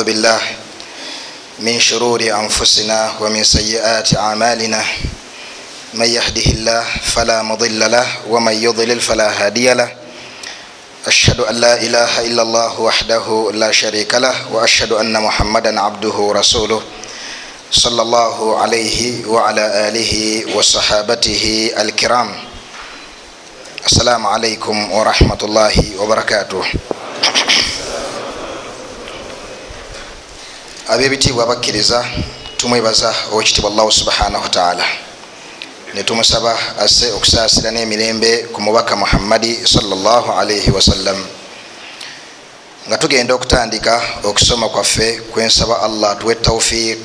ونعوذ بالله من شرور أنفسنا ومن سيئات أعمالنا من يهده الله فلا مضل له ومن يضلل فلا هادي له أشهد أن لا إله إلا الله وحده لا شريك له وأشهد أن محمدا عبده ورسوله صلى الله عليه وعلى آله وصحابته الكرام السلام عليكم ورحمة الله وبركاته abebitiibwa bakkiriza tumwebaza owekitiibwa allahu subhanahu wataala netumusaba asse okusaasira n'emirembe ku mubaka muhammadi salllahalaihi wasallam nga tugenda okutandika okusoma kwaffe kwensaba allah tuwe taufiq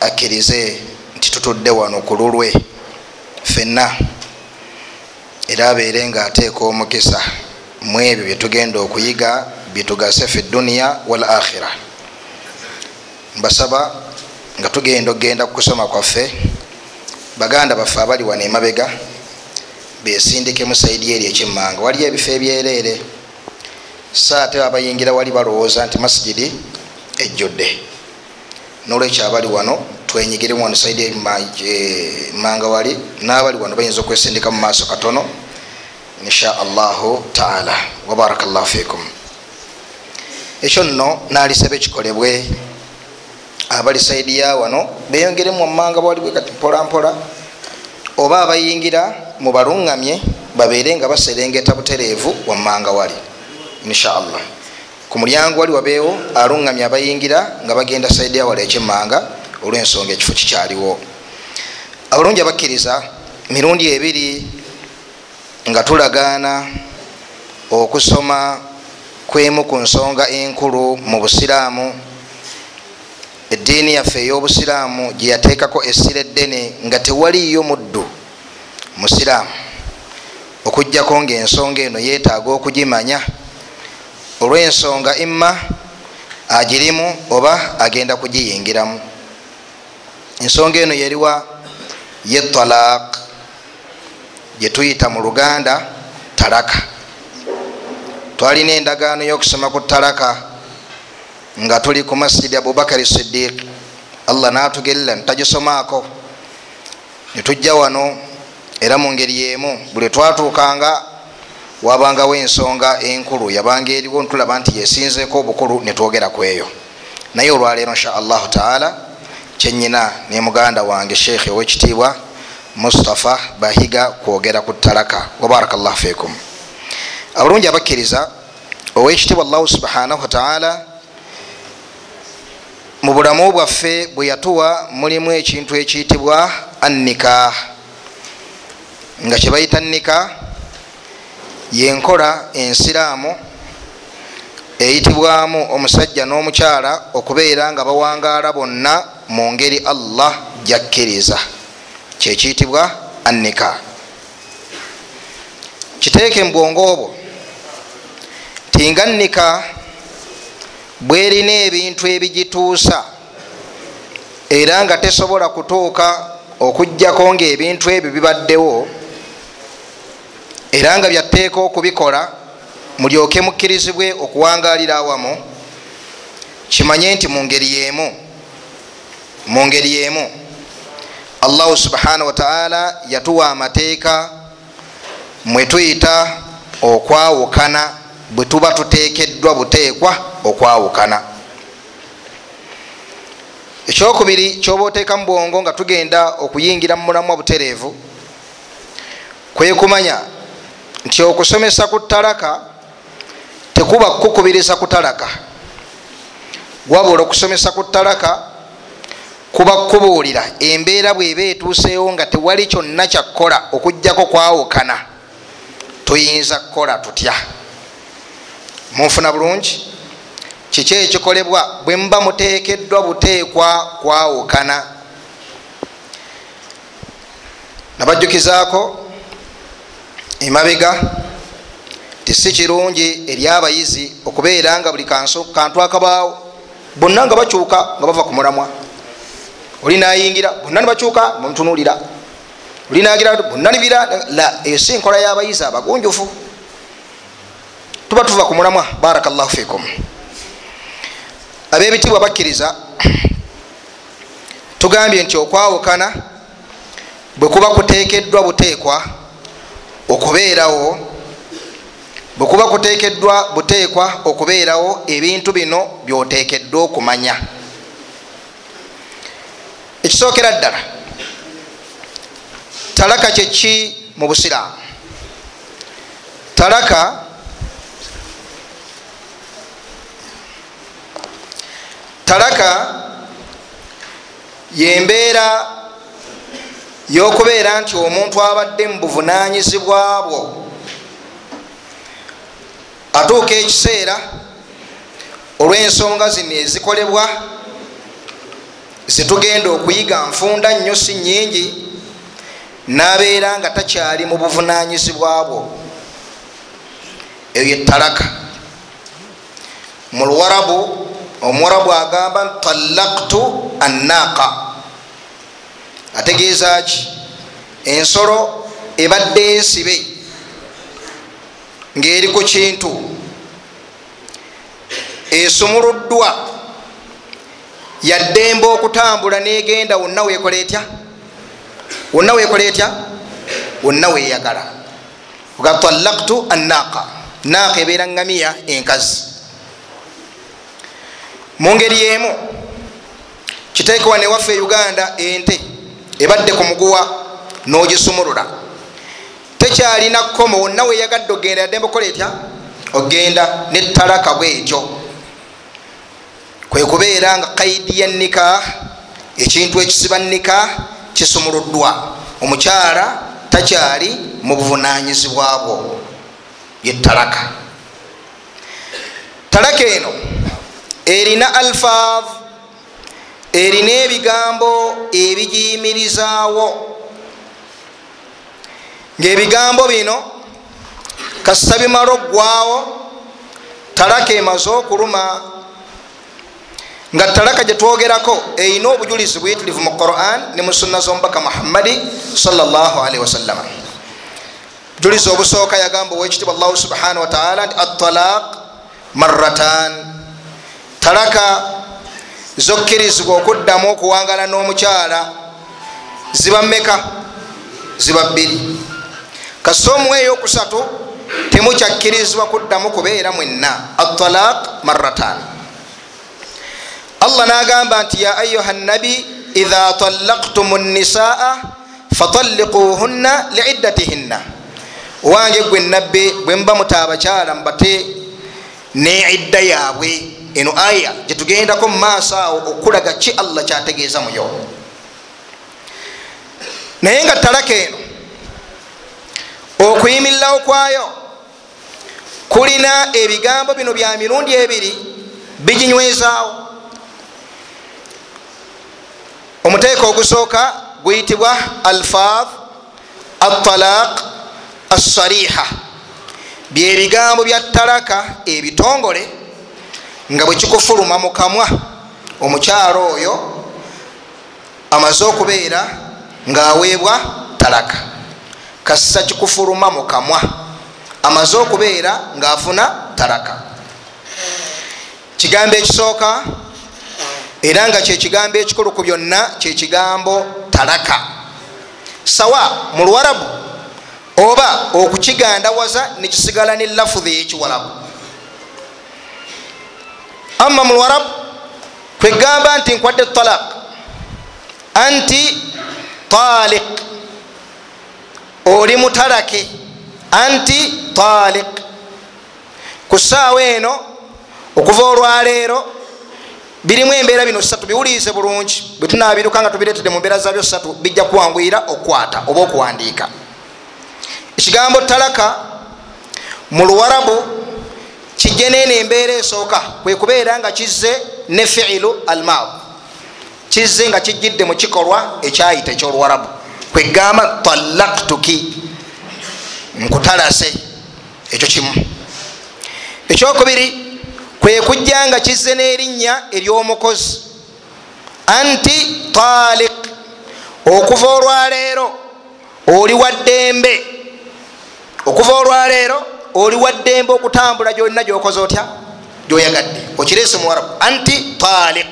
akkirize nti tutudde wano ku lulwe fenna era abeere nga ateeka omukisa. Mu ebyo byetugenda okuyiga bitugase fi duniya wal akhira mbasaba nga tugenda okgenda kukusoma kwaffe baganda baffe abali wano emabega besindike musaidi eri ekimmanga waliyo ebifo ebyereere saate abayingira wali balowooza nti masigidi ejjudde. Nolwekyo abali wano twenyigiremu wano saidi emanga wali n'abali wano bayinza okwesindika mu maaso katono insha allahu taala. Wabaraka llahu fikum ekyo nno nalisaba ekikolebwe abali saidi ya wano. Beyongeremu amanga bwali bwekati mpolampola oba abayingira mubaluŋŋamye babeere nga baserengeta butereevu wammanga wali inshaallah. Ku mulyango wali wabeewo aluŋŋamye abayingira nga bagenda saidi ya wali ekimmanga olwensonga ekifo kikyaliwo. Abalungi abakkiriza mirundi ebiri nga tulagaana okusoma kwemu ku nsonga enkulu mu busiraamu eddiini yaffe ey'obusiraamu gyeyateekako essira eddene nga tewaliyo muddu musiraamu okugjako ngaensonga eno yeetaaga okugimanya olw'ensonga imma agirimu oba agenda kugiyingiramu. Ensonga eno yeriwa ye talaq gyetuyita mu luganda talaka. Twalina endagaano y'okusoma ku talaka nga tuli ku masjidi abubakari sidiq allah natugerera nitagisomaako netujja wano era mu ngeri yemu buli twatuukanga wabangawo ensonga enkulu yabanga eriwo ntulaba nti yesinzeeko obukulu netwogera ku eyo. Naye olwaleero insha allahu taala kyenyina ne muganda wange sheekhe owekitiibwa mustapha bahiga kwogera ku talaka wabaraka llahu fikum abalungi abakkiriza owekitiibwa allahu subhanahu wataala mu bulamu bwaffe bwe yatuwa mulimu ekintu ekiyitibwa annika. Nga kyebayita nika yenkola ensiraamu eyitibwamu omusajja n'omukyala okubeera nga bawangaala bonna mu ngeri allah jakkiriza kyekiyitibwa annika. Kiteeke mu bwongo obwo tinga nnika bwerina ebintu ebigituusa era nga tesobola kutuuka okugjako ngaebintu ebyo bibaddewo era nga byatteeka okubikola mulyoke mukkirizibwe okuwangalira awamu kimanye nti mu ngeri yemu mu ngeri yemu. Allahu subhanahu wataala yatuwa amateeka mwetuyita okwawukana bwe tuba tuteekeddwa buteekwa okwawukana. Ekyokubiri kyoba oteeka mu bwongo nga tugenda okuyingira mu mulamwa butereevu kwe kumanya nti okusomesa ku talaka tekuba kukubiriza ku talaka wabula okusomesa ku talaka kuba kubuulira embeera bweba etuuseewo nga tewali kyonna kyakkola okugjako kwawukana tuyinza kukola tutya munfuna bulungi. Kiki ekikolebwa? Bwe muba muteekeddwa buteekwa kwawukana. Nabajjukizaako emabega tisi kirungi eri abayizi okubeera nga buli kantu akabaawo. Bonna nga bakyuka nga bava ku mulamwa. Oli nayingira bonna nibakyuka mutunulira oli nagira bonna nibira la eyo si nkola y'abayizi abagunjufu tuba tuva ku mulamwa barakallahu fikum. Abebitibwa bakkiriza tugambye nti okwawukana bwe kuba kuteekeddwa buteekwa okubeerawo bwe kuba kuteekeddwa buteekwa okubeerawo ebintu bino byoteekeddwa okumanya. Ekisookera ddala talaka kyeki mu busiraamu? Talaka talaka yembeera y'okubeera nti omuntu abadde mu buvunanyizibwa bwo. Atuuka ekiseera olw'ensonga zino ezikolebwa zetugenda okuyiga nfunda nnyo si nyingi nabeera nga takyali mu buvunanyizibwa bwo. Eyo yetalaka mu luwarabu omuwarabu agamba talaktu annaqa. Ategeeza ki? Ensolo ebadde ensibe ngaeri ku kintu. Esumuluddwa. Yaddembe okutambula negenda wonna wekola etya? Wonna wekola etya? Wonna weyagala oga talaktu annaqa. Naqa ebeera ngamiya enkazi mungeri yemu kiteekewa newaffe uganda ente ebadde ku muguwa nogisumulula. Tekyalina kkomo wonna weyagadde ogenda yaddembe okola etya? Ogenda netalaka bwekyo. Kwekubeera nga kaidi ya nika ekintu ekisiba nika kisumuluddwa. Omukyala takyali mu buvunanyizibwabwo yetalaka talaka eno erina alfav erina ebigambo ebigiyimirizaawo ngaebigambo bino kasita bimala oggwawo talaka emaze okuluma nga talaka gyetwogerako erina obujulizi buyitirivu mu quran ne mu sunna z'omubaka muhammadi salllahalihi wasallama bujulizi obusooka yagamba owekitibwa allahu subhanahu wataala nti atalaq maratan talaka zokkirizibwa okuddamu okuwangala n'omukyala ziba mmeka? Ziba bbiri. Kasita omuwa eyokusatu temukyakkirizibwa kuddamu kubeera mwenna. Atalaq maratan allah nagamba nti ya ayuha nabi idha talaktum nisaa fatalikuhunna liiddatihinna. Owange gwe nabbe bwe muba muta abakyala mubate neidda yaabwe eno aya gyetugendako mumaaso awo okulaga ki allah kyategeeza muyo naye nga talaka eno okuyimirirawo kwayo kulina ebigambo bino bya mirundi ebiri biginywezaawo. Omuteeka ogusooka guyitibwa alfaad atalaq assariha. Byebigambo bya talaka ebitongole nga bwekikufuluma mu kamwa omukyalo oyo amaze okubeera ngaaweebwa talaka. Kassa kikufuluma mu kamwa amaze okubeera ngaafuna talaka. Kigambo ekisooka era nga kyekigambo ekikulu ku byonna kyekigambo talaka. Sawa mu luwarabu oba okukigandawaza nekisigala ne lafudhi eyekiwarabu ama mu luwarabu kwegamba nti nkwadde talak anti talik oli mutalake anti talik ku saawa eno okuva olwaleero birimu embeera bino satu biwulirize bulungi. Bwetunabiruka nga tubiretedde mu mbeera zabyo satu bijja kuwanguyira okukwata oba okuwandiika. Ekigambo talaka mu luwarabu kijje nene embeera esooka. Kwekubeera nga kizze ne fiilu almaad. Kizze nga kijjidde mu kikolwa ekyayita ekyoluwarabu. Kwegamba talaktuki nkutalase. Ekyo kimu. Ekyokubiri kwekujja nga kizze n'erinnya ery'omukozi. Anti talik okuva olwaleero oli waddembe okuva olwaleero oli waddembe okutambula gyolina gyokoze otya? Gyoyagadde. Okirese muwarabu anti taliq.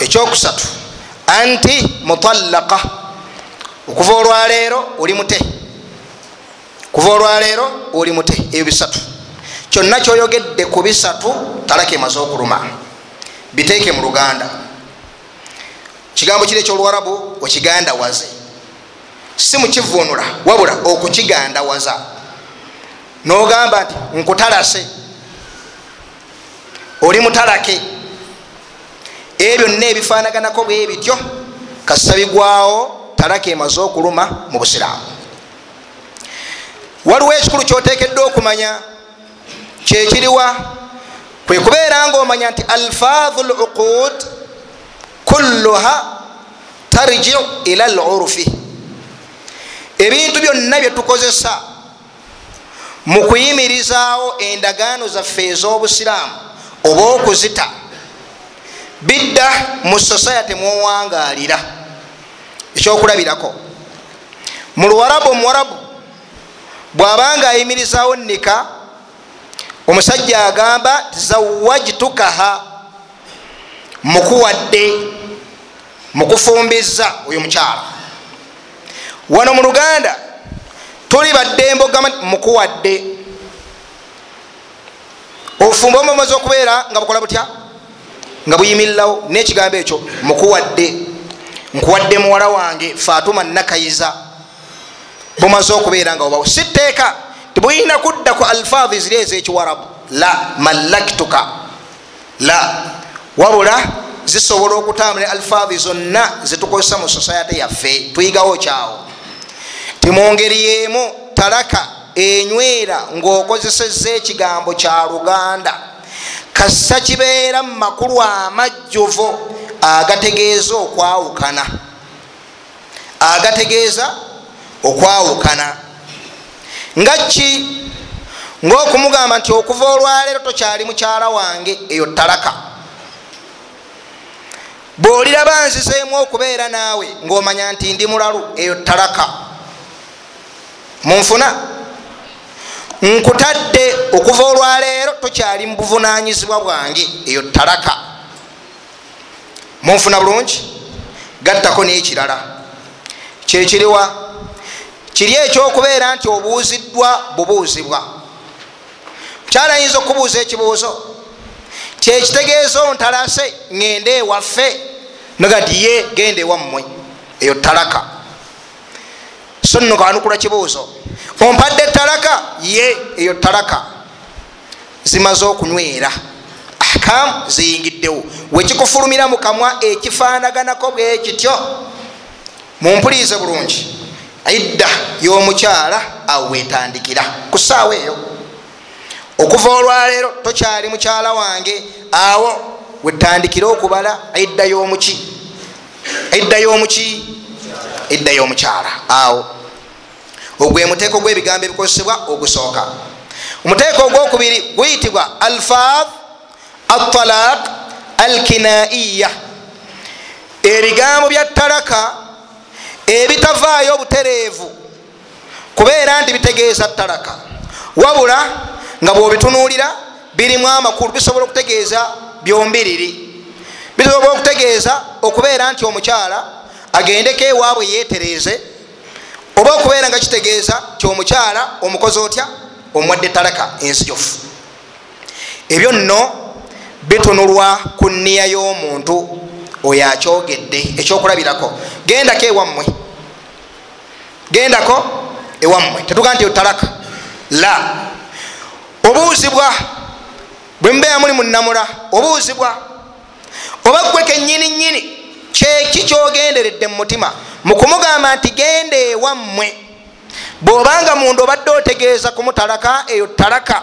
Ekyokusatu. Anti mutallaka. Okuva olwaleero oli mute. Kuva olwaleero oli mute. Ebyo bisatu. Kyonna kyoyogedde ku bisatu talaka emaze okuluma. Biteeke mu luganda. Kigambo kiri ekyoluwarabu okigandawaze si mukivunula wabula okukigandawaza nogamba nti nkutalase. Oli mutalake. Ebyo byonna ebifanaganako bwe bityo kasabigwawo talaka emaze okuluma mu busiraamu. Waliwo ekikulu kyotekeddwa okumanya kyekiriwa kwe kubeera nga omanya nti alfaadhu luqud kulluha tarjiu ila lurufi ebintu byonna byetukozesa mu kuyimirizaawo endagaano zaffe ez'obusiraamu oba okuzita bidda mu society mwowangalira ekyokulabirako mu luwarabu omuwarabu bwabanga ayimirizawo nika omusajja agamba zawajtukaha mukuwadde mukufumbiza oyo mukyala. Wano mu luganda tuli baddembe ogamba nti mukuwadde obufumbo omumaze okubeera nga bukola butya? Nga buyimirirawo nekigambo ekyo mukuwadde. Nkuwadde muwala wange fatuma nakayiza. Bumaze okubeera nga obawo siteeka tibulina kudda ku alfaadhi ziri ezekiwarabu. La malaktuka la wabula zisobola okutambula alfaadhi zonna zetukozesa mu sosayate yaffe. Tuyigawo kyawo timungeri yemu talaka enywera ngaokozeseza ekigambo kya luganda. Kassa kibeera mu makulu amajjuvu agategeeza okwawukana. Agategeeza okwawukana. Nga ki? Ngaokumugamba nti okuva olwaleero tokyali mukyala wange eyo talaka. Bwoliraba nzizeemu okubeera naawe ngaomanya nti ndi mulalu eyo talaka munfuna. Nkutadde okuva olwaleero tokyali mu buvunanyizibwa bwange eyo talaka munfuna bulungi? Gattako nekirala. Kyekiriwa kiri ekyokubeera nti obuuziddwa bubuuzibwa. Mukyala ayinza okubuuza ekibuuzo? Kyekitegeeza ontalase ŋŋende ewaffe? Nogati ye genda ewammwe. Eyo talaka so nno kanukula kibuuzo. Ompadde talaka ye eyo talaka zimaze okunywera. Akamu ziyingiddewo. Wekikufulumira mu kamwa ekifaanaganako bwe kityo. Mumpulirize bulungi. Idda y'omukyala awo wetandikira. Ku ssaawa eyo. Okuva olwaleero tokyali mukyala wange awo wetandikire okubala idda y'omuki. Idda y'omuki? Idda y'omukyala. Awo ogwe muteeko gw'ebigambo ebikozesebwa ogusooka. Omuteeko ogwokubiri guyitibwa alfaad atalaq alkinaiya ebigambo bya talaka ebitavaayo obutereevu kubeera nti bitegeeza talaka wabula nga bwobitunuulira birimu amakulu bisobola okutegeeza byombiriri. Bisobola okutegeeza okubeera nti omukyala agendeko ewaabwe yeetereeze oba okubeera nga kitegeeza ti omukyala omukozi otya omwadde talaka ensijofu ebyo nno bitunulwa ku nniya y'omuntu oyo akyogedde ekyokulabirako. Gendako ewammwe. Gendako ewammwe. Tetugaa nti talaka la. Obuuzibwa bwe mubeera muli munamula obuuzibwa oba gwe kenyini nyini kyeki kyogenderedde mu mutima? Mukumugamba nti genda ewammwe bwobanga munda obadde otegeeza kumutalaka eyo talaka.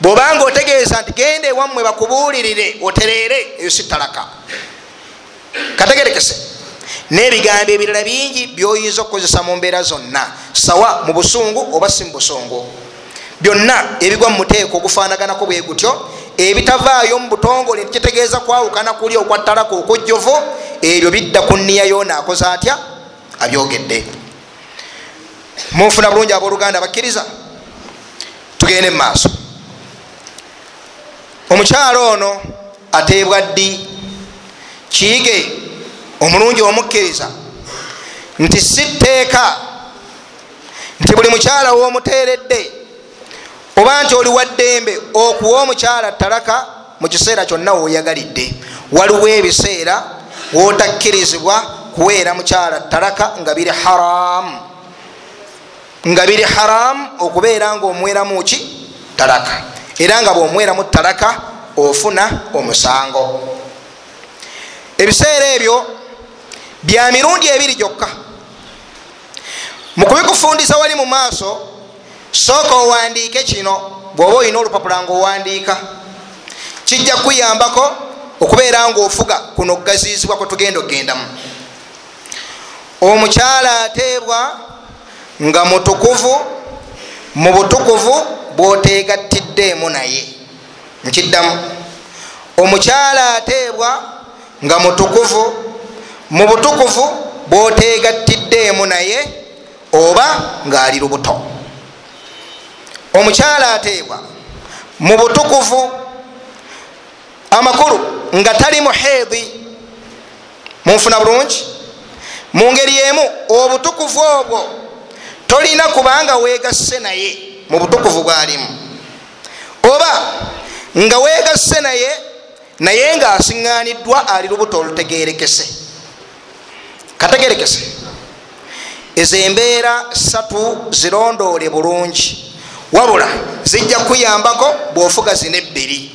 Bwobanga otegeeza nti genda ewammwe bakubuulirire otereere eyo si talaka. Kategerekese. N'ebigambo ebirala bingi byoyinza okukozesa mu mbeera zonna sawa mu busungu oba si mu busungu byonna ebigwa mu muteeko ogufaanaganako bwe gutyo ebitavaayo mu butongole tikitegeeza kwawukana kuli okwattalako okujjovu ebyo bidda ku nniyayo naakoze atya? Abyogedde. Munfuna bulungi abooluganda bakkiriza? Tugende mu maaso. Omukyalo ono ateebwa ddi? Kiige omulungi omukkiriza nti si tteeka nti buli mukyala woomuteeredde oba nti oli waddembe okuwa omukyala talaka mu kiseera kyonna weoyagalidde waliwo ebiseera wotakkirizibwa kuweera mukyala talaka nga biri haramu nga biri haramu okubeera nga omweramu ki? Talaka era nga bwomweramu talaka ofuna omusango. Ebiseera ebyo bya mirundi ebiri gyokka. Mukubikufundisa wali mu maaso sooka owandiike kino bwoba olina olupapula nga owandiika kijja kuyambako okubeera nga ofuga kuno okugazizibwa kwetugenda okugendamu. Omukyala ateebwa nga mutukuvu mu butukuvu bwotegatiddeemu naye. Nkiddamu. Omukyala ateebwa nga mutukuvu mu butukuvu bwotegatiddeemu naye oba ngaali lubuto omukyala ateebwa mu butukuvu amakulu nga tali muheedi munfuna bulungi? Mu ngeri emu obutukuvu obwo tolina kubanga wegasse naye mu butukuvu bwalimu. Oba nga wegasse naye naye nga asiŋŋaniddwa ali lubuto olutegerekese kategerekese ezo embeera satu zirondoole bulungi wabula zijja kuyambako bwofuga zino ebbiri.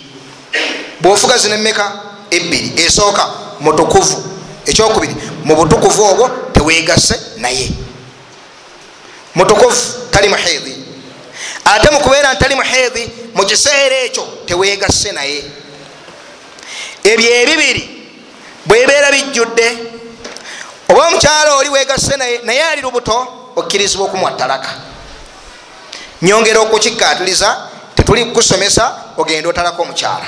Bwofuga zino emeka ebbiri. Esooka mutukuvu. Ekyokubiri mu butukuvu obwo teweegase naye. Mutukuvu tali muheedi ate mukubeera ntali muheedi mu kiseera ekyo teweegase naye. Ebyo ebibiri bwebeera bijjudde oba omukyalo oli weegase naye naye ali lubuto okkirizibwa okumuwa talaka nyongera okukikatiriza tetuli kusomesa ogenda otalaka omukyala.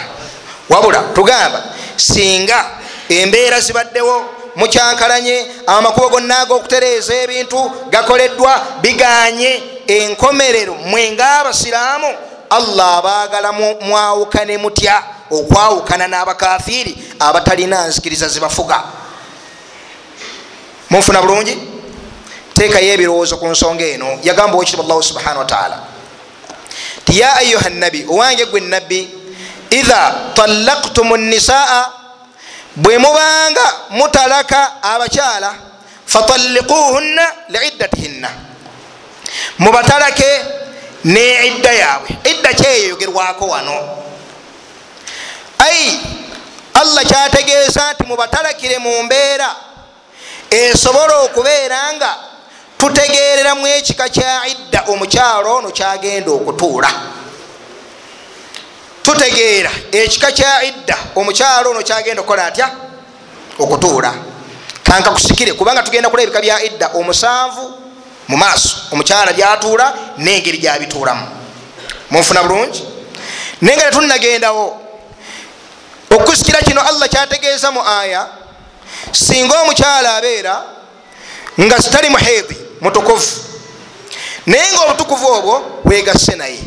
Wabula tugamba singa embeera zibaddewo mukyankalanye amakubo gonna ag'okutereeza ebintu gakoleddwa biganye enkomerero mwenga abasiraamu allah abaagala mwawukane mutya okwawukana n'abakafiiri abatalina nzikiriza zibafuga. Munfuna bulungi? Teekayo ebirowoozo ku nsonga eno. Yagamba owekitiibwa allahu subhanahu wataala ti ya ayuha nabi owange gwe nabbi idha talaktum nisaa bwe mubanga mutalaka abakyala fatalikuhunna liiddatihinna mubatalake ne idda yaabwe idda kyeyogerwako wano ai allah kyategeeza nti mubatalakire mu mbeera esobola okubeera nga tutegereramu ekika kya idda omukyalo ono kyagenda okutuula. Tutegeera ekika kya idda omukyalo ono kyagenda okukola atya? Okutuula. Kanka kusikire kubanga tugenda kula ebika bya idda omusanvu mu maaso omukyala byatuula nengeri gyabituulamu. Munfuna bulungi? Naye nga tetunagendawo okusikira kino allah kyategeeza mu aya singa omukyala abeera nga sitali muheedi mutukuvu. Naye nga obutukuvu obwo bwegasse naye.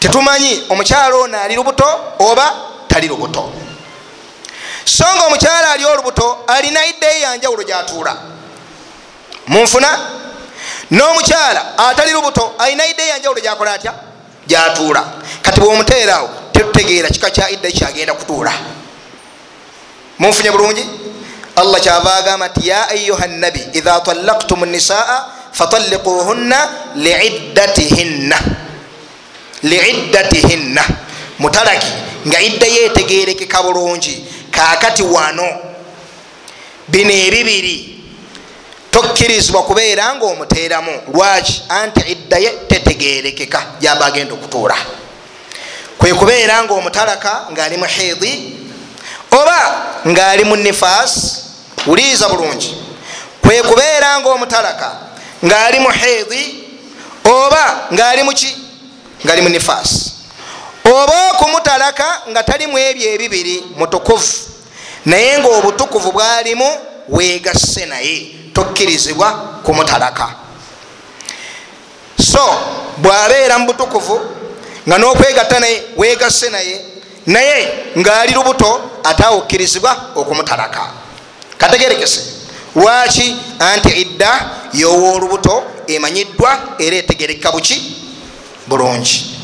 Tetumanyi omukyala ono ali lubuto oba tali lubuto. So nga omukyala ali olubuto alina iddeeyo yanjawulo gyatuula. Munfuna? N'omukyala atali lubuto alina iddeeyo yanjawulo gyakola atya? Gyatuula. Kati bwomuteeraawo tetutegeera kika kya idda kyagenda kutuula. Munfunye bulungi allah kyava agamba nti ya ayuha nabi idha talaktum nisaa fatalikuhunna liiddatihinna. Liiddatihinna. Mutalaki nga idda yetegerekeka bulungi kakati wano. Bino ebibiri tokkirizibwa kubeera nga omuteeramu lwaki? Anti iddaye tetegerekeka gyaba agenda okutuula. Kwe kubeera nga omutalaka ngaali muhiidi oba ngaali mu nifaasi wuliriza bulungi. Kwe kubeera nga omutalaka ngaali muhiidi oba ngaali muki ngaali mu nifaasi oba okumutalaka nga talimu ebyo ebibiri mutukuvu. Naye nga obutukuvu bwalimu wegasse naye tokkirizibwa kumutalaka. So bwabeera mu butukuvu nga nokwegatta naye wegasse naye naye ngaali lubuto ate awukkirizibwa okumutalaka kategerekese. Lwaki anti idda yowoolubuto emanyiddwa era etegereka buki? Bulungi.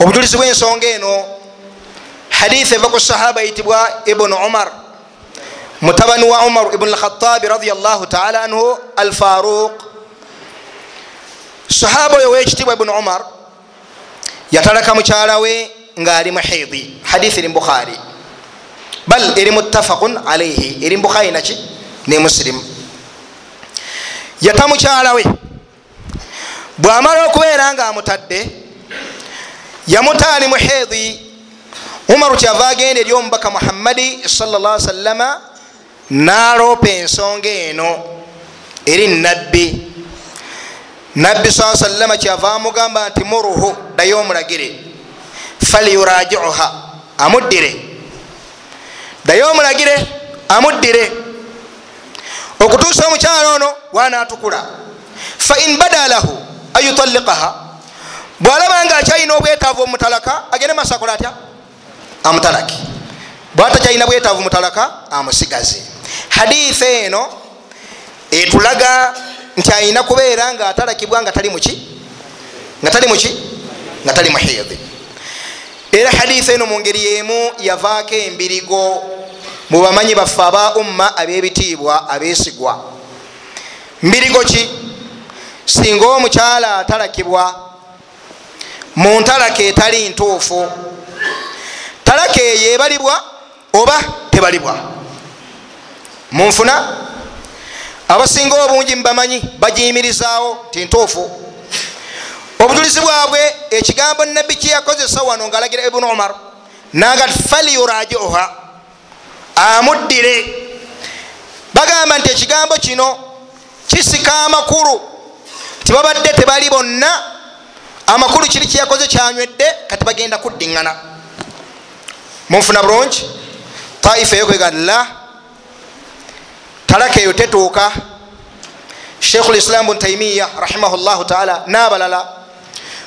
Obujulizi bwensonga eno haditha eva ku sahaba yitibwa ibunu umar mutabani wa umar ibn lkhatabi radiallahu taala anhu alfaruq. Sahaba oyo wekitibwa ibunu umar yatalaka mukyala we ngaali muhidi hadithi eri mubukhari bal eri muttafaqun alaihi eri mubukhari naki ne musilimu yata mukyala we bwamala okubeera nga amutadde yamutaali muhidi umaru kyava agenda eri omubaka muhammadi salla salama naloopa ensonga eno eri nabbi nabbi saa salama kyava amugamba nti muruhu ddayo omulagire falyurajiuha amuddire ddayo omulagire amuddire. Okutuusa omukyalo ono wanatukula fain bada lahu ayutalikaha bwalaba nga akyalina obwetaavu omutalaka agende masakola atya? Amutalaki bwatakyalina bwetaavu mutalaka amusigaze. Haditha eno etulaga nti ayina kubeera nga atalakibwa nga tali muki nga tali muki nga tali muhidi era haditha eno mungeri yemu yavaako embirigo mubamanyi baffe aba umma abebitiibwa abesigwa mbirigo ki? Singa omukyala atalakibwa mu ntalaka etali ntuufu talaka eyo ebalibwa oba tebalibwa? Munfuna? Abasinga obungi mubamanyi bagiyimirizaawo ti ntuufu obujulizi bwabwe ekigambo nabbi kyeyakozesa wano ngaalagira ibunu umar naga falyurajiuha amuddire. Bagamba nti ekigambo kino kisika amakulu. Tibabadde tebali bonna. Amakulu kiri kyeyakoze kyanywedde kati bagenda kuddiŋŋana. Munfuna bulungi? Taifa eyokwega la talaka eyo tetuuka. Sheikhu lislam bun taimiya rahimahullahu taala n'abalala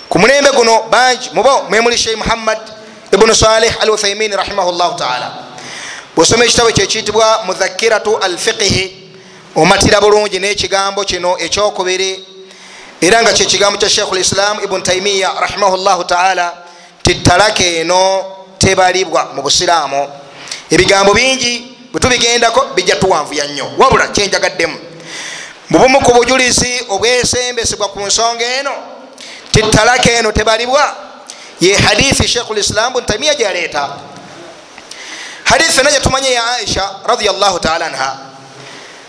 ku mulembe guno bangi mubo mwemuli sheikh muhammad ibunu salih al uthaimin rahimahullahu taala. Bwosoma ekitabo kyekiyitibwa mudhakiratu alfiqihi omatira bulungi n'ekigambo kino ekyokubiri era nga kyekigambo kya sheikhu lislam ibunu taimiya rahimahullahu taala ti talaka eno tebalibwa mu busiraamu. Ebigambo bingi bwetubigendako bijja tuwanvuya nnyo wabula kyenjagaddemu. Mubumu ku bujulizi obwesembesebwa ku nsonga eno ti talaka eno tebalibwa. Ye hadithi sheikhu lislam bun tamiya gyaleeta hadithi ena gyetumanye ya aisha radiallahu taala anha.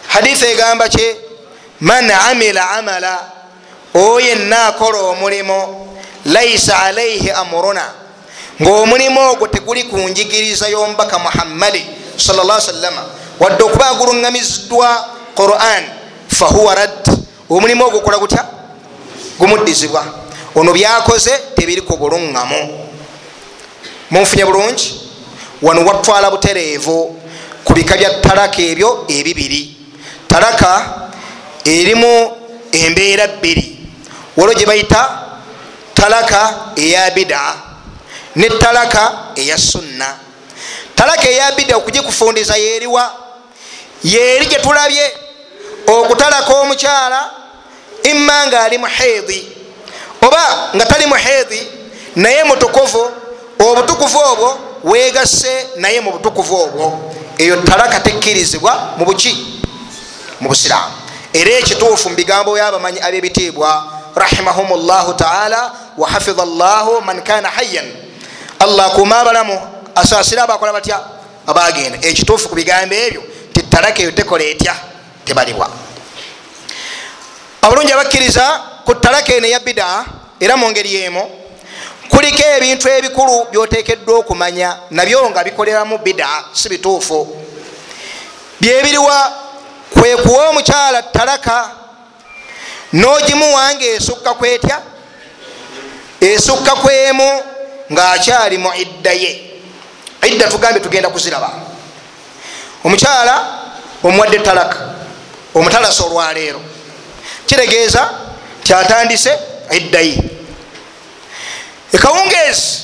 Hadithi egamba kye man amila amala oyo enna akola omulimu laisa alaihi amuruna ngaomulimu ogwo teguli ku njigiriza y'omubaka muhammadi salla salama wadde okuba aguluŋŋamiziddwa quran fahuwa rad omulimu ogwo okola gutya? Gumuddizibwa ono byakoze tebiri ku buluŋŋamu. Munfunye bulungi? Wano watwala butereevu ku bika bya talaka ebyo ebibiri. Talaka erimu embeera bbiri. Waliwo gye bayita talaka eya bidaa ne talaka eya sunna. Talaka eya bida okugikufundiza yeriwa yeri gyetulabye okutalaka omukyala imma nga ali muhidi oba nga tali muhidi naye mutukuvu obutukuvu obwo wegasse naye mu butukuvu obwo. Eyo talaka tekkirizibwa mu buki mu busiraamu. Era ekituufu mu bigambo byabamanyi ab'ebitiibwa rahimahum llahu taala wahafidha llahu man kana hayyan. Allah akuuma abalamu asaasire abakola batya? Abagenda ekituufu ku bigambo ebyo titalaka eyo tekola etya tebalibwa abalungi abakkiriza ku talaka eno eya bida era mu ngeri emu kuliko ebintu ebikulu byotekeddwa okumanya nabyo nga bikoleramu bida si bituufu. Byebiriwa kwe kuwa omukyala talaka n'ogimuwanga esukka kwetya esukka kwemu ngaakyali mu idda ye. Idda tugambe tugenda kuziraba. Omukyala omuwadde talaka omutalasa olwaleero kitegeeza kyatandise idda ye ekawungeezi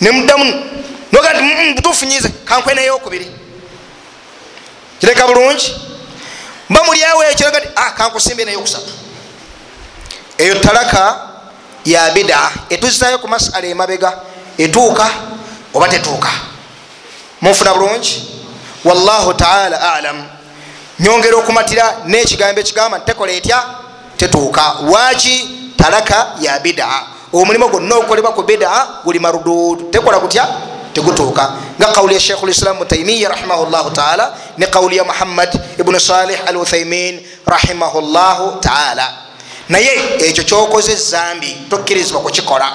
nemuddamu noga nti butufunyize kankweneyokubiri kireka bulungi. Mba mulyawo ekiraga ti ah, kankusimbe nayokusatu eyo talaka ya bida etuzizayo ku masala emabega etuuka oba tetuuka. Munfuna bulungi? Wallahu taala alamu nyongera okumatira nekigambo ekigamba ntitekola etya tetuuka. Lwaki? Talaka ya bida. Omulimu gwonna ogukolebwa ku bida guli marudud tekola kutya tegutuuka. Nga qawuli ya sheikhu lislam mutaimiya rahimahullahu taala ne qawuli ya muhammad ibunu salih al uthaimin rahimahullahu taala. Naye ekyo kyokoze zambi tokkirizibwa kukikola.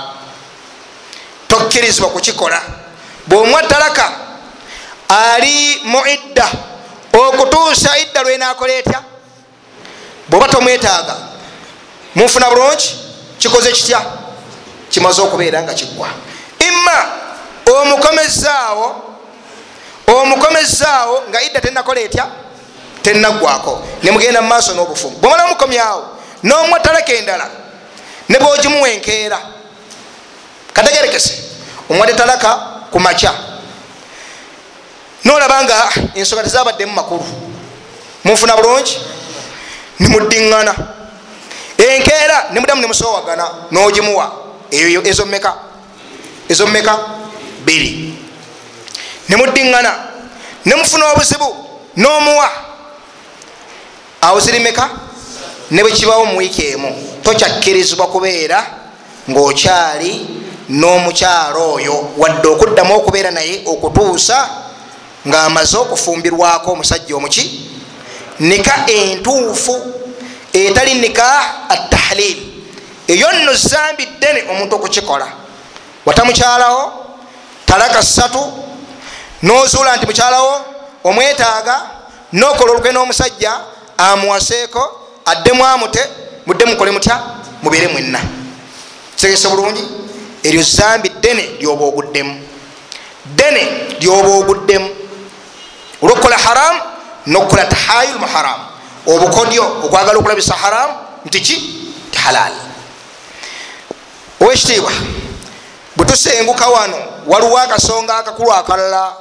Tokkirizibwa kukikola. Bwomwa talaka ali mu idda okutuusa idda lwenakola etya? Bwoba tomwetaaga munfuna bulungi? Kikoze kitya? Kimaze okubeera nga kiggwa imma omukomezaawo omukomezaawo nga idda tenakola etya? Tenaggwako nemugenda mu maaso n'obufumu. Bwomala omukomyawo nomwa talaka endala ne bwogimuwa enkeera kategerekese omwadde talaka ku makya. Nolaba nga ensonga tezabaddemu makulu. Munfuna bulungi? Nimuddiŋŋana enkeera nemuddamu nemusowagana nogimuwa. Eyo ezomeka ezomeka biri nemuddiŋŋana nemufuna obuzibu nomuwa. Awo zirimeka ne bwekibawo muwiiki emu tokyakkirizibwa kubeera ngaokyali n'omukyalo oyo wadde okuddamu okubeera naye okutuusa ng'amaze okufumbirwako omusajja omuki nika entuufu etali nika atahlil eyo nno zambi ddene omuntu okukikola. Watamukyalawo talaka ssatu nozuula nti mukyalawo omwetaaga nokola olukwe n'omusajja amuwaseeko addemu amute mudde mukole mutya mubeere mwenna. Kitegese bulungi eryo zambi ddene lyoba oguddemu. Ddene lyoba oguddemu. Olwokukola haramu nokukola tahayul mu haramu obukodyo okwagala okulabisa haramu nti ki? Ti halali owekitiibwa bwetusenguka wano waliwo akasonga akakulu akalala.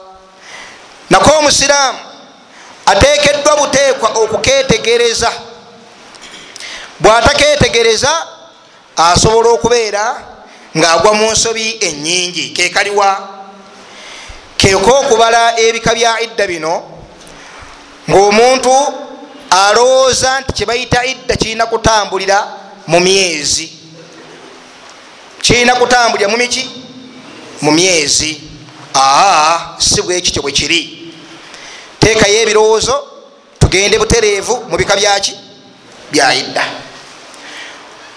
Nako omusiraamu atekeddwa buteekwa okuketegereza bwataketegereza asobola okubeera ngaagwa mu nsobi enyingi kekaliwa keko okubala ebika bya idda bino ngaomuntu alowooza nti kyebayita idda kirina kutambulira mu myezi. Kirina kutambulira mu miki? Mu myezi. Aa si bwekityo bwe kiri. Teekayo ebirowoozo tugende butereevu mu bika byaki bya idda.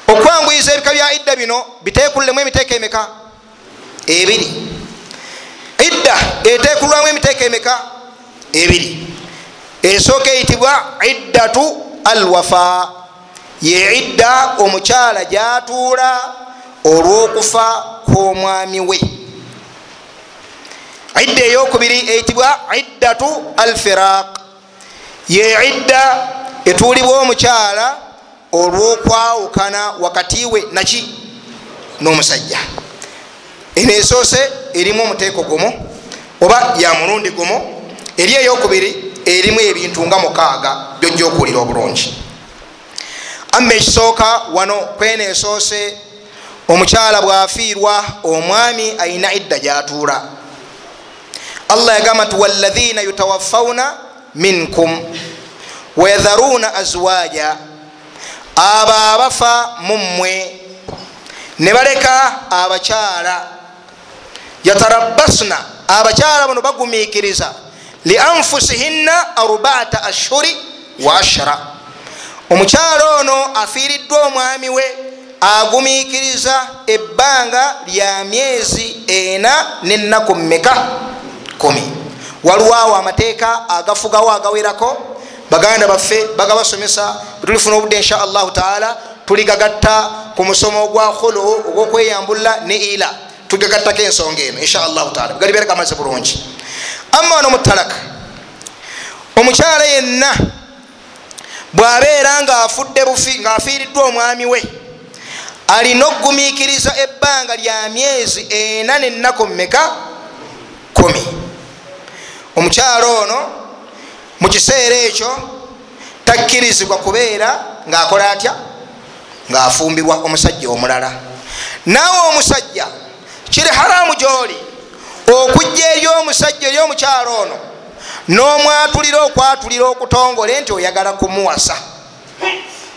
Okwanguyiza ebika bya idda bino biteekululemu emiteeka emeka? Ebiri. Idda eteekulwamu emiteeka emeka? Ebiri esooka eyitibwa iddatu alwafa. Ye idda omukyala gyatuula olwokufa kw'omwami we. Idda eyokubiri eyitibwa iddatu alfiraq. Ye idda etuulibwa omukyala olwokwawukana wakati we naki? N'omusajja. Eno esoose erimu omuteeko gumu oba ya mulundi gumu. Eri eyokubiri erimu ebintu nga mukaaga byojja okuwulira obulungi. Amma ekisooka wano kwena esoose omukyala bwafiirwa omwami ayina idda gyatuula. Allah yagamba nti waladhina yutawaffauna minkum wayadharuna azwaja abo abafa mummwe ne baleka abakyala yatarabasna abakyala bano bagumiikiriza lianfusihinna arbaata ashhuri wa ashara omukyala ono afiiriddwa omwami we agumiikiriza ebbanga lya myezi ena nenaku mmeka? Kumi. Waliwo awo amateeka agafugawo agawerako baganda baffe bagabasomesa bwetulifuna obudde insha allahu taala tuligagatta ku musomo ogwa khulu ogwokweyambula ne ila tugagattako ensonga eno insha allahu taala. Gali berekamaze bulungi amma wano mutalaka omukyala yenna bwabeera ngaafudde bufi ngaafiiriddwa omwami we alina okugumikiriza ebbanga lya myezi ena nenaku mumeka kumi. Omukyalo ono mu kiseera ekyo takkirizibwa kubeera ngaakola atya? Ngaafumbirwa omusajja omulala. Naawe omusajja kiri haramu gyoli okujja eri omusajja eri omukyalo ono n'omwatulira okwatulira okutongole nti oyagala kumuwasa.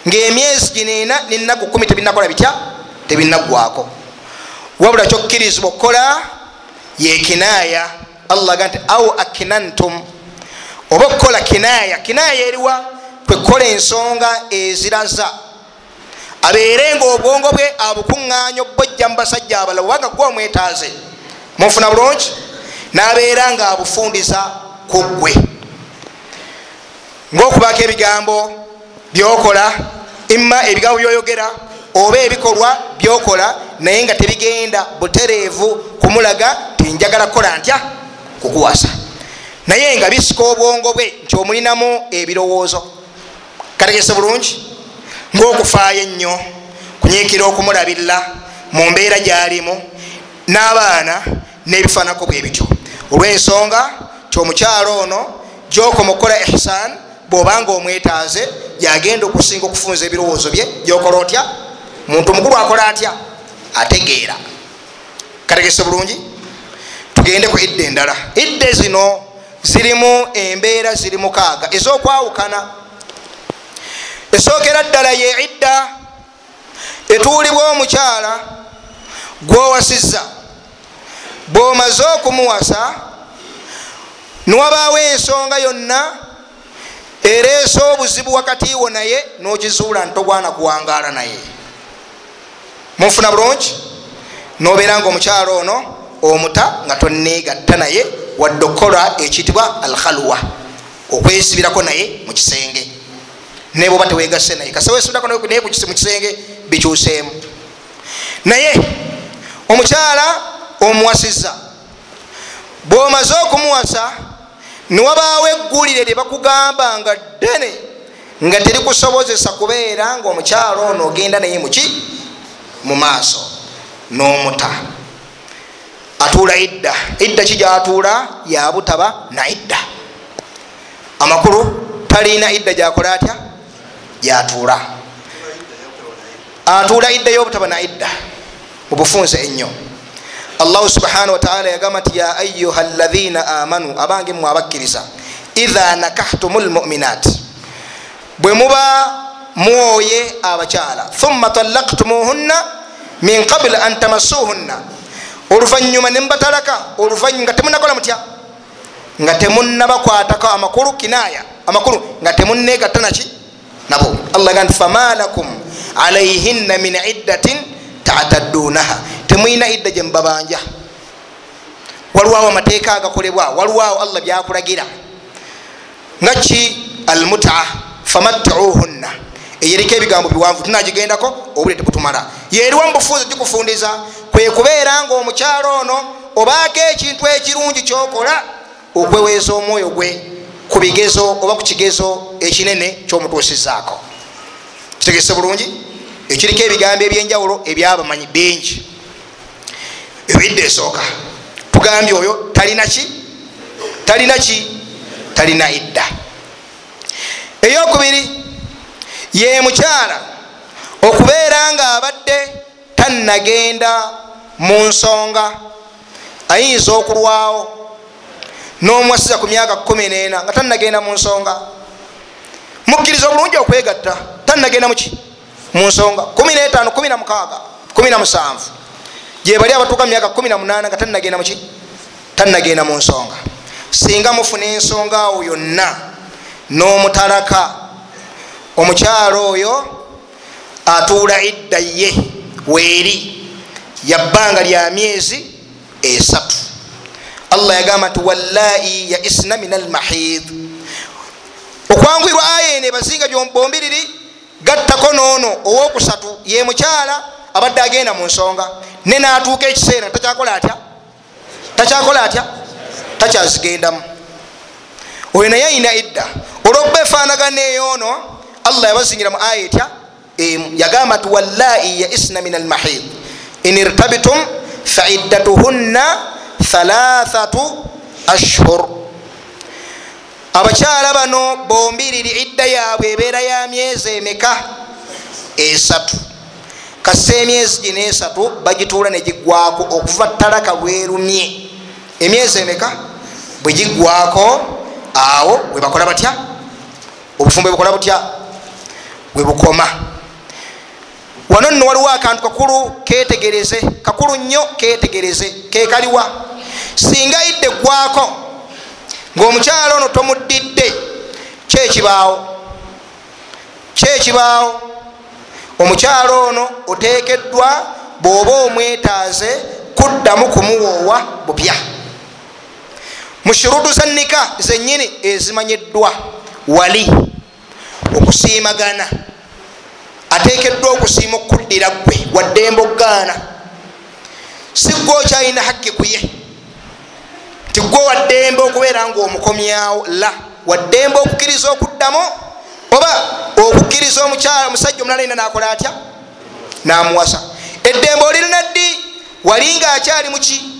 Ngaemyezi ginena nenaku kumi tebinakola bitya? Tebinagwako wabula kyokkirizibwa okukola yekinaya allah ga nti au akinantum? Oba okukola kinaya kinaya eriwa kwekukola ensonga eziraza. Abeere nga obwongo bwe abukuŋŋanya obojja mu basajja abalala obanga gwe omwetaaze munfuna bulungi? Nabeera nga abufundiza ku ggwe. Ngaokubako ebigambo byokola imma ebigambo byoyogera oba ebikolwa byokola naye nga tebigenda butereevu kumulaga tinjagala kukola ntya? Kukuwasa. Naye nga bisika obwongo bwe nti omulinamu ebirowoozo. Kategese bulungi? Ngaokufaayo ennyo kunyiikira okumulabirira mu mbeera gyalimu n'abaana n'ebifaanako bwe bityo. Olw'ensonga kyomukyalo ono gyokoma okukola ihsan bwobanga omwetaaze yagenda okusinga okufunza ebirowoozo bye gyokola otya? Muntu mukulu akola atya? Ategeera. Kategese bulungi? Tugende ku idda endala. Idde zino zirimu embeera ziri mukaaga ez'okwawukana. Esookera ddala ye idda etuulibwa omukyala gwowasizza bwomaze okumuwasa niwabaawo ensonga yonna ereese obuzibu wakati wo naye nogizuula ntogwana kuwangaala naye. Munfuna bulungi? Nobeera nga omukyalo ono omuta nga tonegatta naye wadde okukola ekiyitibwa alkhalwa okwesibirako naye mu kisenge. Naye bwoba tewegase naye kasewesibirako naye mu kisenge bikyuseemu. Naye omukyala omuwasizza bwomaze okumuwasa niwabaawo eggulire lye bakugamba nga ddene nga terikusobozesa kubeera nga omukyalo ono ogenda naye muki mu maaso n'omuta. Atuula idda. Idda ki gyatuula? Yabutaba na idda. Amakulu talina idda gyakola atya? Gyatuula. Atuula idda y'obutaba na idda. Mubufunze ennyo allahu subhanahu wataala yagamba nti ya ayuha lathina amanu abange mmwe abakkiriza idha nakahtumu lmuminat bwe muba mwoye abakyala thumma talaktumuhunna min qabli an tamassuhunna oluvanyuma nemubatalaka oluvanyuma nga temunakola mutya? Nga temunabakwatako amakulu kinaya amakulu nga temunegatta naki? Nabo. Allah ga nti fama lakum alaihinna min iddatin tataddunaha temwina idda gyemubabanja waliwawo amateeka agakolebwa waliwawo allah byakulagira. Nga ki? Almuta famattuuhunna eyeriko ebigambo biwanvu tunagigendako obule tebutumala. Yeriwa mubufuzi gikufundiza kwekubeera nga omukyalo ono obaako ekintu ekirungi kyokola okweweeza omwoyo gwe ku bigezo oba ku kigezo ekinene kyomutuusizaako kitegese bulungi? Ekiriko ebigambo ebyenjawulo ebyabamanyi bingi ebidde esooka. Tugambye oyo talina ki? Talina ki? Talina idda. Eyokubiri ye mukyala okubeera nga abadde tannagenda mu nsonga ayinza okulwawo n'omwasiza ku myaka 14 nga tannagenda mu nsonga. Mukkiriza obulungi okwegatta tannagenda muki mu nsonga. 15 16 17 gyebali abatuuka mu myaka 18 nga tannagenda muki tannagenda mu nsonga. Singa mufuna ensonga awo yonna n'omutalaka omukyalo oyo atuula idda ye weeri yabbanga lya myezi esatu. Allah yagamba nti wallai yaisna min almahid okwangwirwa aya eno ebazinga bombiriri gattako noono owokusatu ye mukyala abadde agenda mu nsonga ne natuuka ekiseera takyakola atya? Takyakola atya? Takyazigendamu. Oyo naye ayina idda. Olwokuba efaanagana eyoono allah yabazingira mu aya etya? Emu yagamba nti wallai yaisna min almahid in irtabitum faiddatuhunna thalathatu ashhur. Abakyala bano bombiriri idda yaabwe ebeera ya myezi emeka? Esatu kasa emyezi gino esatu bagituula negigwako okuva talaka lwerumye emyezi emeka? Bwegigwako awo webakola batya? Obufumbo bukola butya? Webukoma wano nno waliwo akantu kakulu ketegereze kakulu nnyo ketegereze kekaliwa singa idde eggwako ngaomukyalo ono tomuddidde kyekibaawo kyekibaawo omukyalo ono otekeddwa bw'oba omwetaaze kuddamu kumuwoowa bupya. Mu shurudu za nika zenyini ezimanyiddwa wali okusiimagana atekeddwa okusiima okuddira gwe waddembe okugaana si gwe okyalina hakki kuye nti gwe waddembe okubeera nga omukomyawo la waddembe okukkiriza okuddamu oba okukkiriza omukyala omusajja omulala ina nakola atya? Namuwasa. Eddembe olirina ddi? Wali nga akyali muki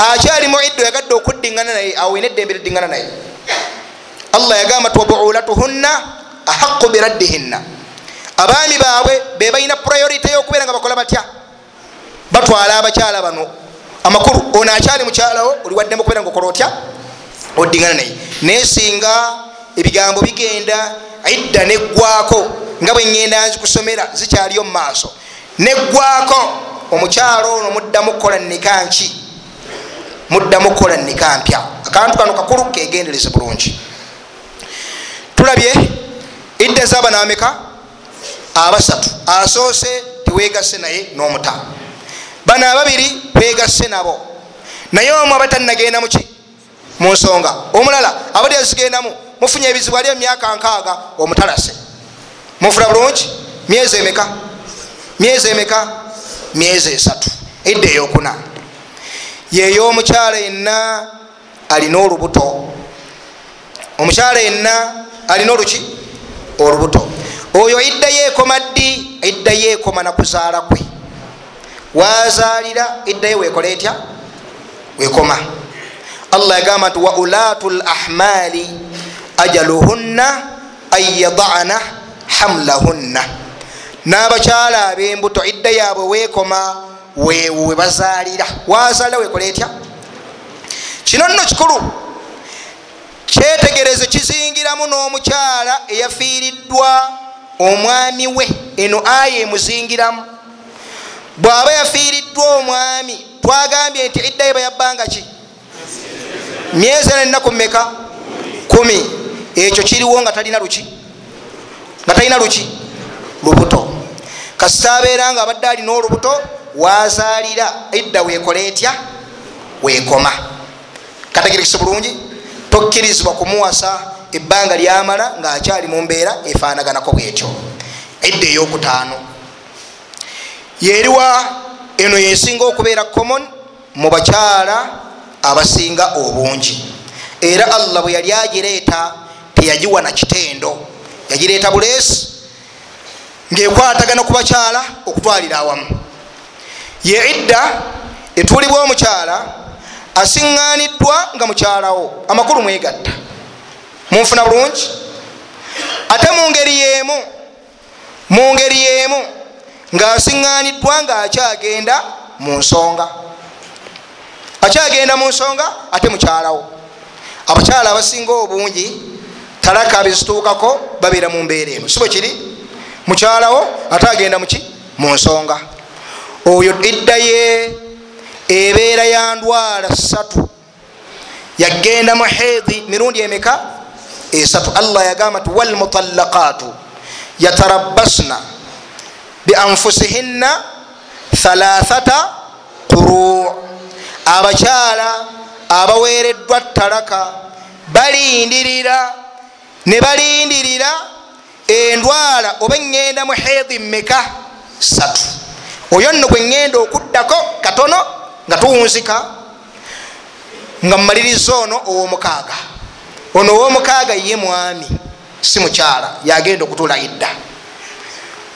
akyali mu iddo yagadde okuddingana naye awo ina eddembe liddingana naye. Allah yagamba ti wabuulatuhunna ahaqu biraddihinna. Abaami baabwe bebalina priority yokubeera nga bakola batya? Batwala abakyala bano. Amakulu ono akyali mukyalawo oli waddemu okubeera nga okola otya? Oddingana naye. Naye singa ebigambo bigenda idda neggwako nga bweŋŋenda nzikusomera zikyali omu maaso. Neggwako omukyalo ono muddamu kukola nika nki? Muddamu kukola nika mpya. Akantu kano kakulu kegendereze bulungi. Tulabye idda zabanameka abasatu. Asoose tiwegase naye n'omuta. Bano ababiri begase nabo. Naye omu abatanagenda muki mu nsonga. Omulala abali azigendamu mufunye ebizibu ali emyaka nkaaga omutalase. Mufuna bulungi? Myezi emeka? Myezi emeka? Myezi esatu. Edda eyokuna. Yeyo omukyala yenna alina olubuto. Omukyala yenna alina oluki? Olubuto. Oyo iddayo ekoma ddi? Iddayo ekoma nakuzaala kwe. Wazalira iddayo wekola etya? Wekoma allah yagamba nti wa ulatu lahmali ajaluhunna an yadana hamlahunna. N'abakyala ab'embuto idda yaabwe weekoma weewo we bazaalira. Wazaalira wekola etya? Kino nno kikulu. Kyetegereze kizingiramu n'omukyala eyafiiriddwa omwami we. Eno aya emuzingiramu. Bw'aba yafiiriddwa omwami twagambye nti iddayo bayabbanga ki? Myezi ena ennaku mmeka? Kumi ekyo kiriwo nga talina luki? Nga talina luki? Lubuto. Kasita abeera nga abadde alina olubuto wazaalira idda weekola etya? Weekoma. Kategerekese bulungi? Tokkirizibwa kumuwasa ebbanga lyamala ngaakyali mu mbeera efaanaganako bwetyo. Edda eyokutaano. Yeriwa eno yesinga okubeera common mu bakyala abasinga obungi. Era allah bwe yali agireeta teyagiwa na kitendo. Yagireeta buleesi ngaekwatagana ku bakyala okutwalira awamu. Ye idda etuulibwa omukyala asiŋŋaniddwa nga mukyalawo amakulu mwegatta. Munfuna bulungi? Ate mungeri yemu mungeri yemu ngaasiŋŋaniddwa ngaakyagenda mu nsonga. Akyagenda mu nsonga ate mukyalawo abakyala abasinga obungi talaka bezituukako babeera mu mbeera eno sibwe kiri? Mukyalawo ate agenda muki mu nsonga. Oyo iddaye ebeera ya ndwala satu yagenda mu hedhi mirundi emeka? Esatu. Allah yagamba nti walmutalaqatu yatarabbasna bianfusihinna thalathata quru abakyala abaweereddwa talaka balindirira ne balindirira endwala oba eŋŋenda mu hedhi meka satu oyo nno gwe ŋŋenda okuddako katono nga tuwunzika nga mumaliriza ono owomukaaga. Ono owomukaaga ye mwami si mukyala yagenda okutula idda.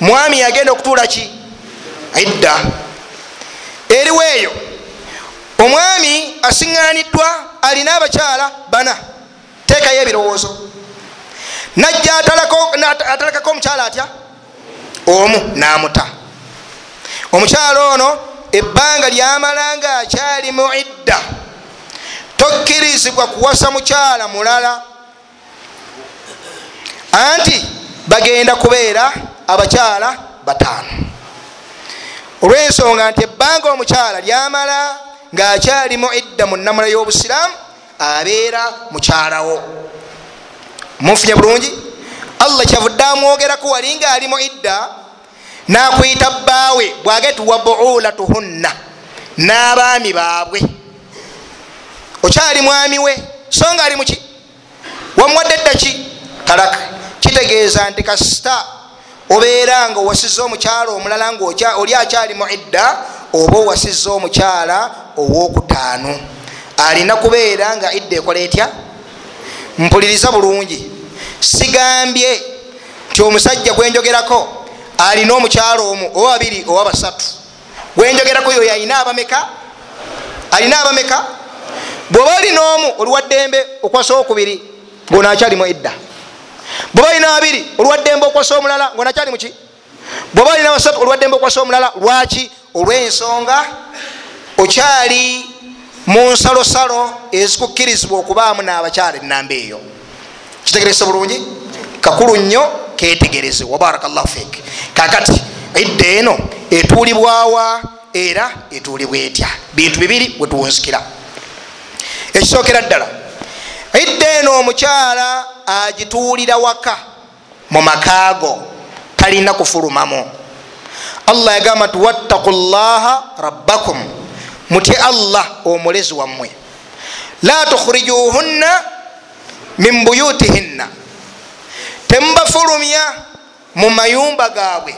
Mwami yagenda okutuula ki? Idda. Eriwo eyo omwami asiŋŋaniddwa alina abakyala bana teekayo ebirowoozo najja atalekako omukyala atya? Omu namuta. Omukyala ono ebbanga lyamala nga akyali mu idda tokkirizibwa kuwasa mukyala mulala. Anti bagenda kubeera abakyala bataano. Olwensonga nti ebbanga omukyala lyamala ngaakyali mu idda mu namula y'obusiraamu abeera mukyalawo munfunye bulungi? Allah kyavudde amwogerako wali ngaali mu idda nakwita bbaawe bwagetuwa buulatuhunna n'abaami baabwe. Okyali mwami we so nga ali muki wamuwadde eddaki talaka kitegeeza nti kasita obeera nga owasiza omukyala omulala ngaoli akyali mu idda oba owasiza omukyala owokutaano. Alina kubeera nga idda ekola etya mpuliriza bulungi. Sigambye nti omusajja gwenjogerako alina omukyala omu oba babiri oba basatu gwenjogerako yoyo alina abameka? Alina abameka? Bwoba olina omu oluwaddembe okwasa okubiri ngaonakyalimu edda. Bwoba olina babiri oluwaddembe okwasa omulala ngaonakyali muki bwoba olina basatu oluwaddembe okwasa omulala lwaki? Olwensonga okyali mu nsalosalo ezikukkirizibwa okubaamu n'abakyala enamba eyo. Kitegerese bulungi? Kakulu nnyo ketegereze wabarakallahu fik. Kakati edda eno etuulibwawa era etuulibwa etya? Bintu bibiri wetuwunzikira ekisookera ddala edda eno omukyala agituulira waka mu makaago talina kufulumamu. Allah yagamba nti wattaku llaha rabbakum mutye allah omulezi wammwe. La tukhrijuhunna min buyutihinna. Temubafulumya mu mayumba gaabwe.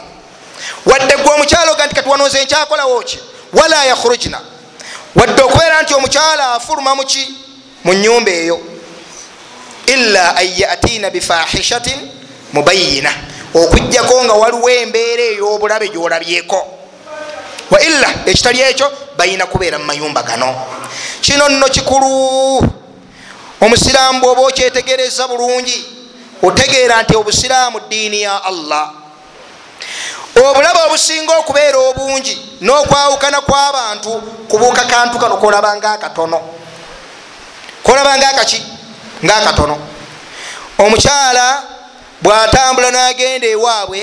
Wadde gwe omukyala oga nti katiwanoze nkyakolawo ki wala yakhrujna. Wadde okubeera nti omukyala afuluma muki mu nyumba eyo. Ila an yatina bifahishatin mubayina okugjako nga waliwo embeera ey'obulabe gyolabyeko wa ila ekitali ekyo balina kubeera mu mayumba gano. Kino nno kikulu. Omusiraamu bwoba okyetegereza bulungi otegeera nti obusiraamu diini ya allah. Obulabe obusinga okubeera obungi n'okwawukana kw'abantu kubuuka kantu kano kolaba ngaakatono kolaba ngaakaki ngaakatono omukyala bw'atambula n'agenda ewaabwe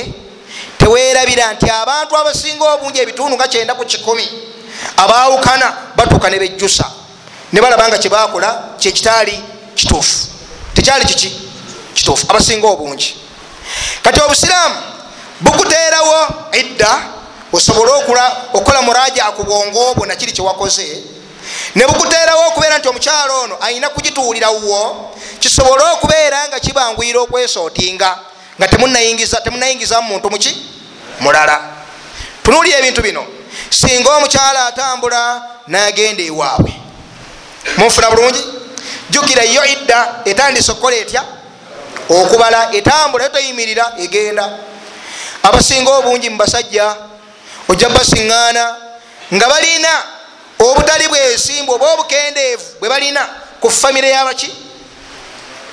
teweerabira nti abantu abasinga obungi ebitundu nga kyenda ku kikumi abaawukana batuuka ne bejjusa ne balaba nga kyebakola kyekitaali kituufu. Tekyali kiki kituufu? Abasinga obungi. Kati obusiraamu bukuteerawo edda osobole okukola muraja ku bwongo obwo nakiri kyewakoze ne bukuteerawo okubeera nti omukyalo ono ayina kugituulira wo kisobole okubeera nga kibanguyira okwesootinga nga temunayingiza mu muntu muki mulala. Tunuulira ebintu bino. Singa omukyala atambula nagenda ewaabwe. Munfuna bulungi? Jukira yo idda etandisa okukola etya? Okubala etambula toyimirira egenda. Abasinga obungi mubasajja ojja basiŋŋaana nga balina obutali bwesimba oba obukendeevu bwe balina ku famire yabaki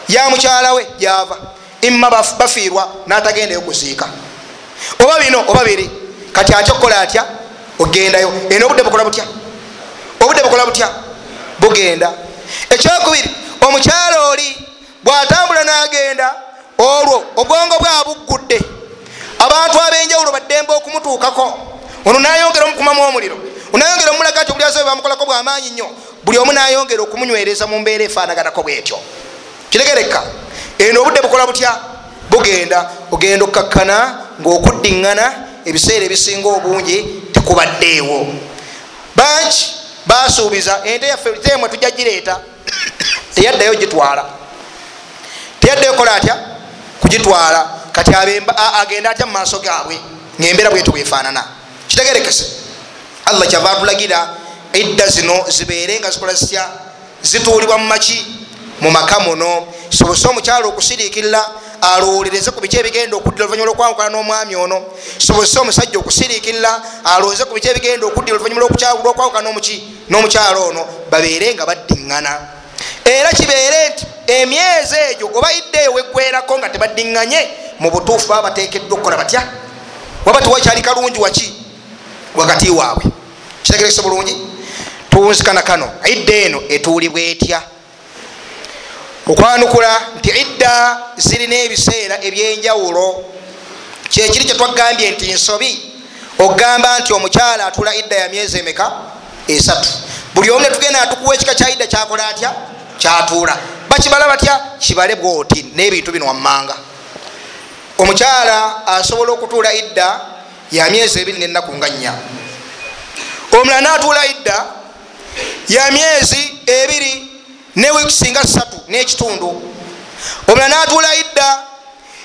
ya mukyalawe gyava. Imma bafiirwa natagendayo kuziika oba bino oba biri. Kati atya okukola atya? Ogendayo. Eno obudde bukola butya? Obudde bukola butya? Bugenda. Ekyokubiri omukyala oli bwatambula nagenda olwo obwongo bwabugudde abantu abenjawulo baddembe okumutuukako. Ono nayongera omukumamu omuliro. Onayongera omulaga nti obuliaze bamukolako bwamaanyi nnyo. Buli omu nayongera okumunywereza mu mbeera efaanaganako bwetyo. Kitegereka eno obudde bukola butya? Bugenda. Ogenda okkakkana ngaokuddiŋŋana ebiseera ebisinga obungi tekubaddeewo banki basuubiza ente yaffe temwe tujja gireeta. Teyaddayo gitwala. Teyaddayo kola atya? Kugitwala. Kati agenda atya mumaaso gaabwe? Ngaembeera bwetu bwefaanana. Kitegerekese. Allah kyava atulagira edda zino zibeere nga zikola zitya? Zituulibwa mumaki mu maka muno. Sobose omukyalo okusiriikirira alowolereze ku biki ebigenda okuddira oluvanyuma lwokwawukana n'omwami ono. Sobozese omusajja okusiriikirira alowooze ku biki ebigenda okuddira oluvanyuma lwokwawukana n'omukyalo ono babeere nga baddiŋŋana. Era kibeere nti emyezi egyo oba iddeeyo weggwerako nga tebaddiŋŋanye mu butuufu baba bateekeddwa okukola batya? Waba tiwakyali kalungi waki? Wakati waabwe. Kitegerekese bulungi? Tuwunzikana kano. Idda eno etuulibwa etya okwanukula nti idda zirina ebiseera ebyenjawulo kyekiri kyetwagambye nti nsobi okugamba nti omukyala atula idda ya myezi emeka? Esatu. Buli omu netugenda atukuwa ekika kya idda kyakola atya? Kyatuula. Bakibala batya? Kibale bwoti n'ebintu bino wammanga. Omukyala asobola okutuula idda ya myezi ebiri nenaku nga nnya. Omulala natuula idda ya myezi ebiri ne wiikisi nga ssatu n'ekitundu. Omulala natuula idda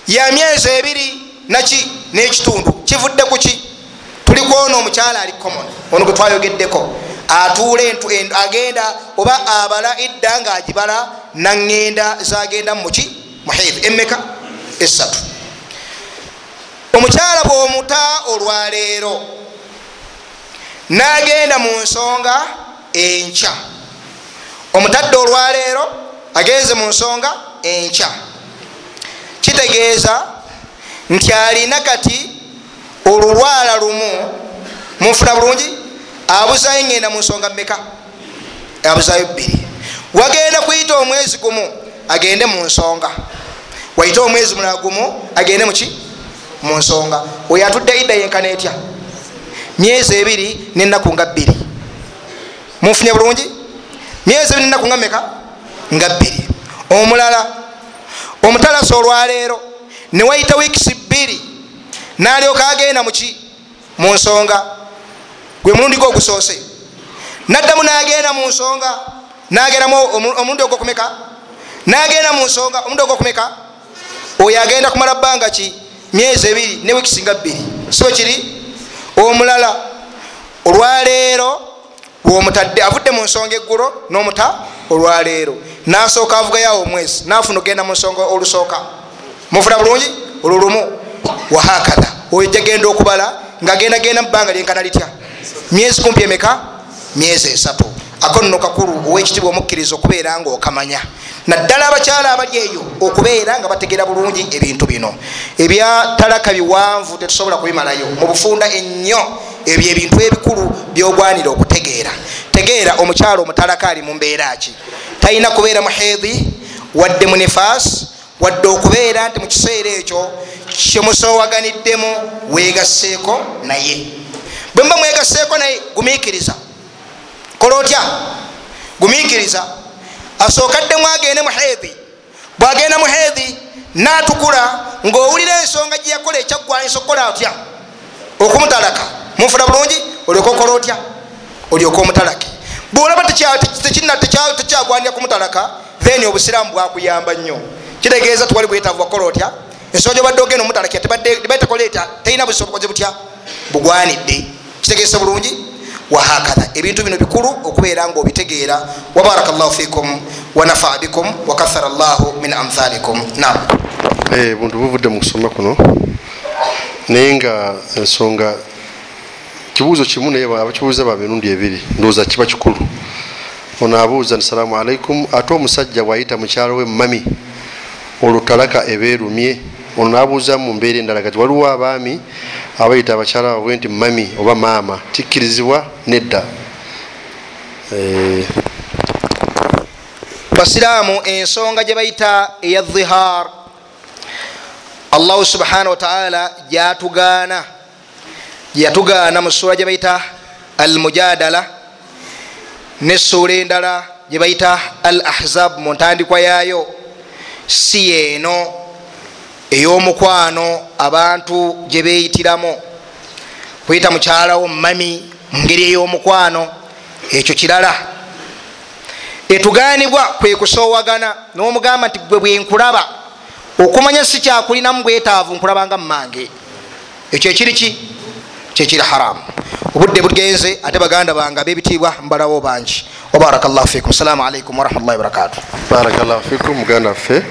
ya myezi ebiri naki n'ekitundu. Kivudde ku ki? Tuliku ono omukyala ali common ono gwe twayogeddeko. Atuula agenda oba abala idda ngaagibala naŋŋenda zagenda muki muhiivi emmeka esatu omukyala bw'omuta olwaleero nagenda mu nsonga enkya omutadde olwaleero agenze mu nsonga enkya. Kitegeeza nti alina kati olulwala lumu munfuna bulungi abuzayo ngenda mu nsonga meka abuzayo bbiri. Wagenda kuyita omwezi gumu agende mu nsonga. Wayite omwezi mulala gumu agende muki mu nsonga. Oyo atudde idda yenkana etya? Myezi ebiri nenaku nga bbiri. Munfunye bulungi myezi ebiri nenaku nga meka nga bbiri omulala omutalasa olwaleero newayita wiikisi bbiri. Nalyoka agenda muki mu nsonga. Gwe mulundi gwe ogusoose. Naddamu nagenda mu nsonga nagendamu omulundi ogwokumeka? Nagenda mu nsonga omulundi ogwokumeka? Oyo agenda kumala bbanga ki? Myezi ebiri ne wiikisi nga bbiri. Siwe kiri? Omulala olwaleero womutadde avudde mu nsonga eggulo nomuta olwaleero. Nasooka avugayoawo omwezi nafuna ogenda mu nsonga olusooka. Mufuna bulungi? Olwo lumu. Wahakatha oyo jagenda okubala ngaagendagenda mubbanga lyenkana litya? Myezi kumpi emeka? Myezi esatu ako nno kakulu owekitibwa omukkiriza okubeera nga okamanya naddala abakyala abali eyo okubeera nga bategeera bulungi ebintu bino. Ebyatalaka biwanvu tetusobola kubimalayo. Mu bufunda ennyo ebyo ebintu ebikulu byogwanira okutegeera. Tegeera omukyalo omutalaka ali mu mbeera ki. Talina kubeera muhedi wadde mu nifas wadde okubeera nti mu kiseera ekyo kyemusowaganiddemu wegasseeko naye. Bwe muba mwegasseeko naye gumiikiriza. Kola otya? Gumiikiriza asookaddemu agende muhedi bwagenda muhedi natukula ngaowulira ensonga gyeyakola ekyaggwanisa okukola otya? Okumutalaka munfuna bulungi? Olyoka okola otya? Olyoka omutalake. Bwolaba tekyagwanira kumutalaka then obusiraamu bwakuyamba nnyo. Kitegeeza tiwali bwetaavu wakola otya? Ensonga gyobadde ogenda omutalakira tebaddetekoleeta terina busobokozi butya? Bugwanidde. Kitegeeza bulungi wahakatha. Ebintu bino bikulu okubeera nga obitegeera wabaraka llahu fikum wanafaa bikum wakathara llahu min amthalikum. Nam buntu buvudde mu kusoma kuno. Naye nga ensonga kibuuzo kimu naye abakibuuza ba mirundi ebiri ndowooza kiba kikulu. Ono abuuza nti salaamu alaikum ate omusajja bwayita mukyalo we mumami olutalaka ebeerumye. Ono nabuuza mu mbeera endala kati waliwo abaami abayita abakyala babwe nti mami oba maama kikkirizibwa nedda. Basiraamu ensonga gye bayita eya dhihar allahu subhanahu wataala gyatugaana gyeyatugaana mu suura gye bayita al mujadala nesuula endala gye bayita al ahzab mu ntandikwa yaayo. Si yeeno ey'omukwano abantu gye beeyitiramu. Kuyita mukyalawo mumami mu ngeri ey'omukwano ekyo kirala. Etugaanibwa kwe kusoowagana n'omugamba nti gwe bwenkulaba okumanya si kyakulinamu bwetaavu nkulabanga mumange ekyo ekiri ki? Kyekiri haramu obudde bugenze ate baganda bange abebitiibwa mbalawo bangi. Wabaraka llahu fikum assalamu alaikum warahmatullahi wabarakatu barakallahu fikum muganda waffe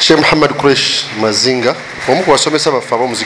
sheikh muhammad kuresh mazinga. Omu ku basomesa baffe ab'omuziki